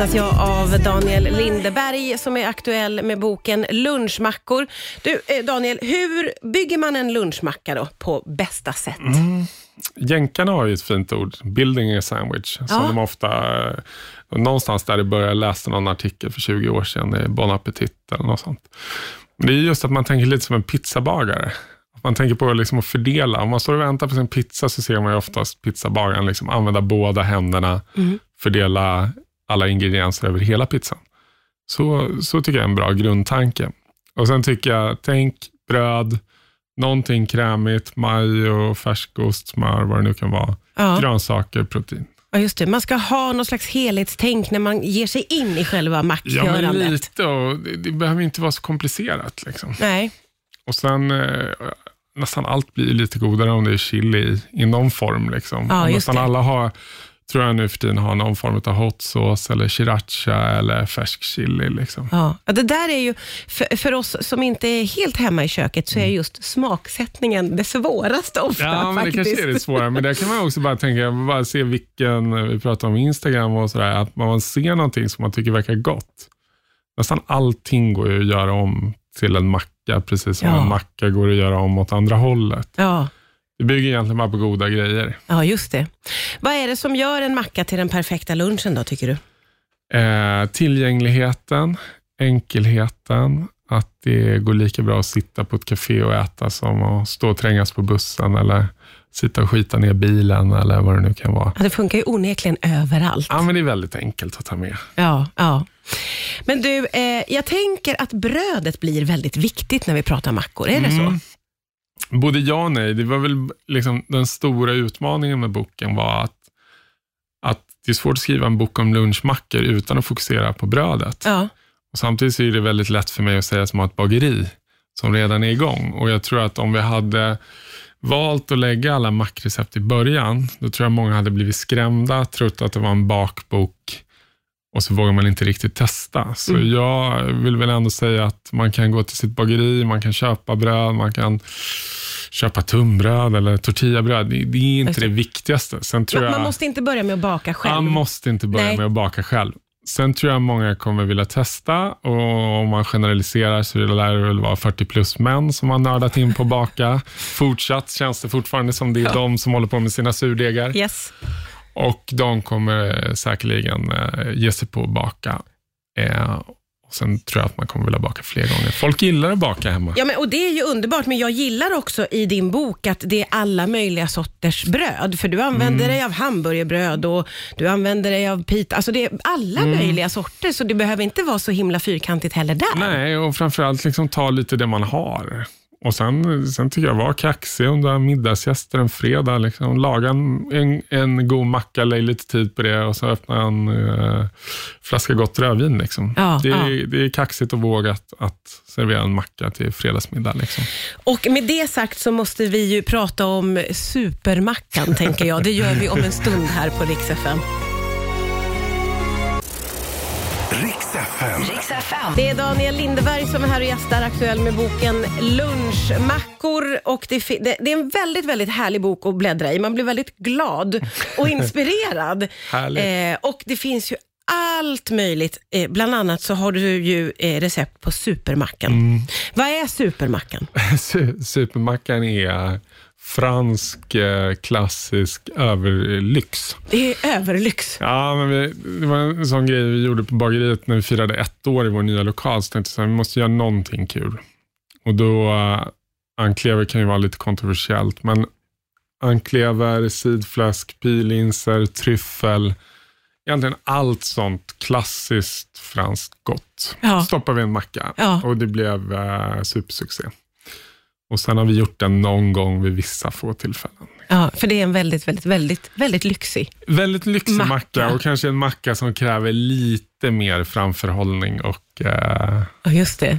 gästas jag av Daniel Lindeberg som är aktuell med boken Lunchmackor. Du, eh, Daniel, hur bygger man en lunchmacka då på bästa sätt? Mm. Jänkarna har ju ett fint ord, building a sandwich, som Ja. de ofta, eh, någonstans där började, jag läste någon artikel för 20 år sedan, i Bon Appetit eller något sånt. Men det är just att man tänker lite som en pizzabagare. Man tänker på liksom att fördela. Om man står och väntar på sin pizza så ser man ju oftast pizzabagaren liksom använda båda händerna, fördela alla ingredienser över hela pizzan. Så, så tycker jag är en bra grundtanke. Och Sen tycker jag, tänk bröd, någonting krämigt, majo, färskost, smör, vad det nu kan vara. Ja. Grönsaker, protein. Ja, just det. Man ska ha någon slags helhetstänk när man ger sig in i själva Ja, men mackgörandet. lite och det, det behöver inte vara så komplicerat. Liksom. Nej. Och sen eh, nästan allt blir lite godare om det är chili i, i någon form. Liksom. Ja, nästan det. alla har, tror jag nu för tiden, har någon form av hot sauce eller sriracha eller färsk chili. Liksom. Ja. Det där är ju, för, för oss som inte är helt hemma i köket, så är just smaksättningen det svåraste ofta Ja, men det kanske är det svåra. Men där kan man också bara tänka, bara se vilken, vi pratar om Instagram och sådär, att man ser någonting som man tycker verkar gott. Nästan allting går ju att göra om till en macka, precis som Ja. en macka går att göra om åt andra hållet. Ja. Det bygger egentligen bara på goda grejer. ja, just det. Vad är det som gör en macka till den perfekta lunchen då, tycker du? Eh, tillgängligheten, enkelheten, att det går lika bra att sitta på ett café och äta som att stå och trängas på bussen eller sitta och skita ner bilen eller vad det nu kan vara. Ja, det funkar ju onekligen överallt. Ja, men det är väldigt enkelt att ta med. Ja, ja. Men du, eh, jag tänker att brödet blir väldigt viktigt när vi pratar mackor. Är det Mm. så? Både ja och nej. Det var väl liksom den stora utmaningen med boken var att, att det är svårt att skriva en bok om lunchmackor utan att fokusera på brödet. Ja. Och samtidigt är det väldigt lätt för mig att säga som att ha ett bageri som redan är igång. Och jag tror att om vi hade valt att lägga alla mackrecept i början, då tror jag många hade blivit skrämda, trott att det var en bakbok och så vågar man inte riktigt testa. Så jag vill väl ändå säga att man kan gå till sitt bageri, man kan köpa bröd, man kan köpa tunnbröd eller tortillabröd. Det, det är inte det. viktigaste. Sen tror Man, jag... man måste inte börja med att baka själv. Man måste inte börja Nej. med att baka själv. Sen tror jag många kommer vilja testa och om man generaliserar så lär det väl vara 40 plus män som har nördat in på att baka. Fortsatt känns det fortfarande som det är de som håller på med sina surdegar Yes. och de kommer säkerligen eh, ge sig på att baka. Sen tror jag att man kommer vilja baka fler gånger. Folk gillar att baka hemma. Ja, men, och det är ju underbart, men jag gillar också i din bok att det är alla möjliga sorters bröd. För du använder Mm. dig av hamburgerbröd och du använder dig av pita. Alltså det är alla Mm. möjliga sorter, så det behöver inte vara så himla fyrkantigt heller där. Nej, och framförallt liksom ta lite det man har. Och sen, sen tycker jag, var kaxig har middagsgäster en fredag. Liksom. Laga en, en, en god macka, lägg lite tid på det och så öppna en uh, flaska gott rödvin. Liksom. Ja, det, är, ja. det är kaxigt och vågat att servera en macka till fredagsmiddag. Liksom. Och med det sagt så måste vi ju prata om supermackan, tänker jag. Det gör vi om en stund här på Rix FM. Riks FM. Riks FM. Det är Daniel Lindeberg som är här och gästar aktuell med boken Lunchmackor. Och det, det, det är en väldigt, väldigt härlig bok att bläddra i. Man blir väldigt glad och inspirerad. Härligt. Eh, och det finns ju allt möjligt. Eh, bland annat så har du ju eh, recept på supermackan. Mm. Vad är supermackan? Su- Supermackan är fransk eh, klassisk överlyx. Det är överlyx. Ja, men vi, det var en sån grej vi gjorde på bageriet när vi firade ett år i vår nya lokal. Så tänkte jag vi måste göra någonting kul. Och då, anklever kan ju vara lite kontroversiellt, men anklever, sidfläsk, pillinser, tryffel, egentligen allt sånt klassiskt franskt gott. Ja. Stoppar vi en macka Ja. och det blev uh, supersuccé. Och sen har vi gjort den någon gång vid vissa få tillfällen. Ja, för det är en väldigt, väldigt, väldigt, väldigt lyxig. Väldigt lyxig Macka. macka. och kanske en macka som kräver lite mer framförhållning och eh, just det.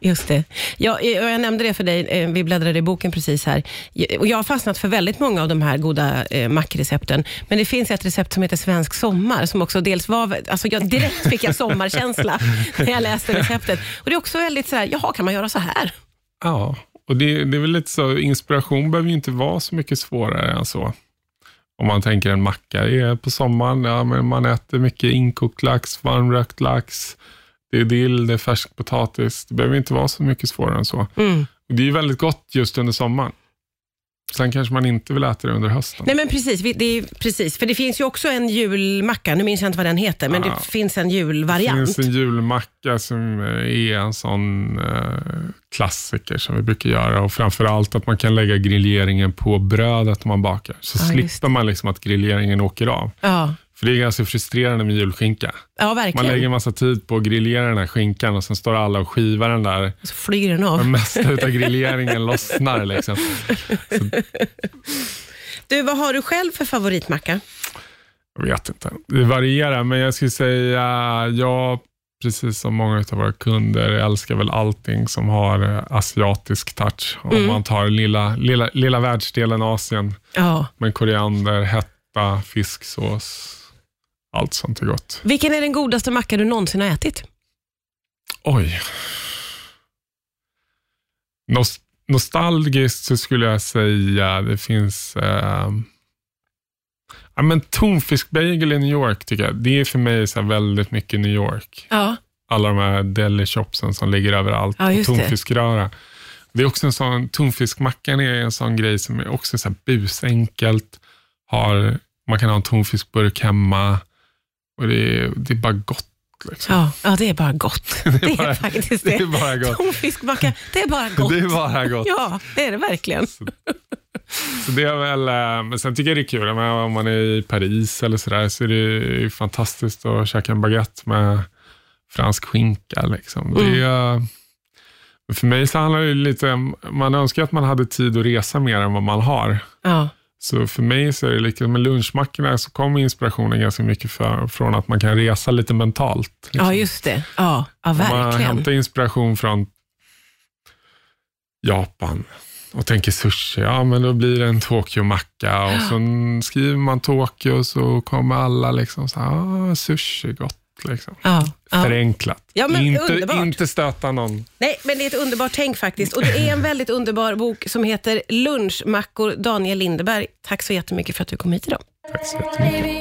Just det. Jag, jag, jag nämnde det för dig, eh, vi bläddrade i boken precis här. Jag har fastnat för väldigt många av de här goda eh, mackrecepten. Men det finns ett recept som heter Svensk sommar, som också dels var... Alltså jag, direkt fick jag sommarkänsla när jag läste receptet. Och Det är också väldigt så här, jaha, kan man göra så här? ja. Och det, det är väl lite så, inspiration behöver ju inte vara så mycket svårare än så. Om man tänker en macka är på sommaren, ja, men man äter mycket inkokt lax, varmrökt lax, det är dill, det är färsk potatis. Det behöver inte vara så mycket svårare än så. Mm. Och det är väldigt gott just under sommaren. Sen kanske man inte vill äta det under hösten. Nej men precis, det är, precis, för det finns ju också en julmacka, nu minns jag inte vad den heter, men Ja. det finns en Det julvariant. finns en julmacka som eh, är en sån eh, klassiker som vi brukar göra och framför allt att man kan lägga grilleringen på brödet man bakar. Så Ja, slipper man liksom att grilleringen åker av. Ja, För det är ganska frustrerande med julskinka. ja Man verkligen. lägger en massa tid på att grillera den här skinkan och sen står alla och skivar den där. Så flyger den av. Det mesta av grilleringen lossnar. Liksom. Du, vad har du själv för favoritmacka? Jag vet inte. Det varierar, men jag skulle säga, jag, precis som många av våra kunder, älskar väl allting som har eh, asiatisk touch. Om Mm. man tar lilla, lilla, lilla världsdelen Asien Ja. med koriander, hetta, fisksås, allt sånt är gott. Vilken är den godaste macka du någonsin har ätit? Oj. Nos- nostalgiskt så skulle jag säga, det finns eh, ja, men tonfiskbagel i New York tycker jag. Det är för mig så väldigt mycket New York. Ja. Alla de här deli shopsen som ligger överallt. Ja, och just det. tonfiskröra. Det är också en sån, tonfiskmackan är en sån grej som är också så busenkelt. Har, man kan ha en tonfiskburk hemma och det är, det är bara gott. Liksom. Ja, ja, det är bara gott. Det är, bara- faktiskt det det. är bara gott. Tonfiskmacka, det är bara gott. Det är bara gott. Ja, det är det verkligen. Så det är väl, eh, men sen tycker jag det är kul, om man är i Paris eller sådär, så är det fantastiskt att käka en baguette med fransk skinka. Liksom. Det Mm. är, men för mig så handlar det lite, man önskar att man hade tid att resa mer än vad man har. Ja, Så för mig så är det liksom med lunchmackorna så kommer inspirationen ganska mycket för, från att man kan resa lite mentalt. liksom. ja just det. Ja, ja Om man verkligen. hämtar inspiration från Japan och tänker sushi, ja men då blir det en Tokyo-macka och så skriver man Tokyo så kommer alla liksom så här, ah, sushi gott. Liksom. Ja. Förenklat. Ja, men inte, underbart. inte stöta någon. Nej, men det är ett underbart tänk faktiskt. Och det är en väldigt underbar bok som heter Lunchmackor, Daniel Lindeberg. Tack så jättemycket för att du kom hit idag. Tack så jättemycket.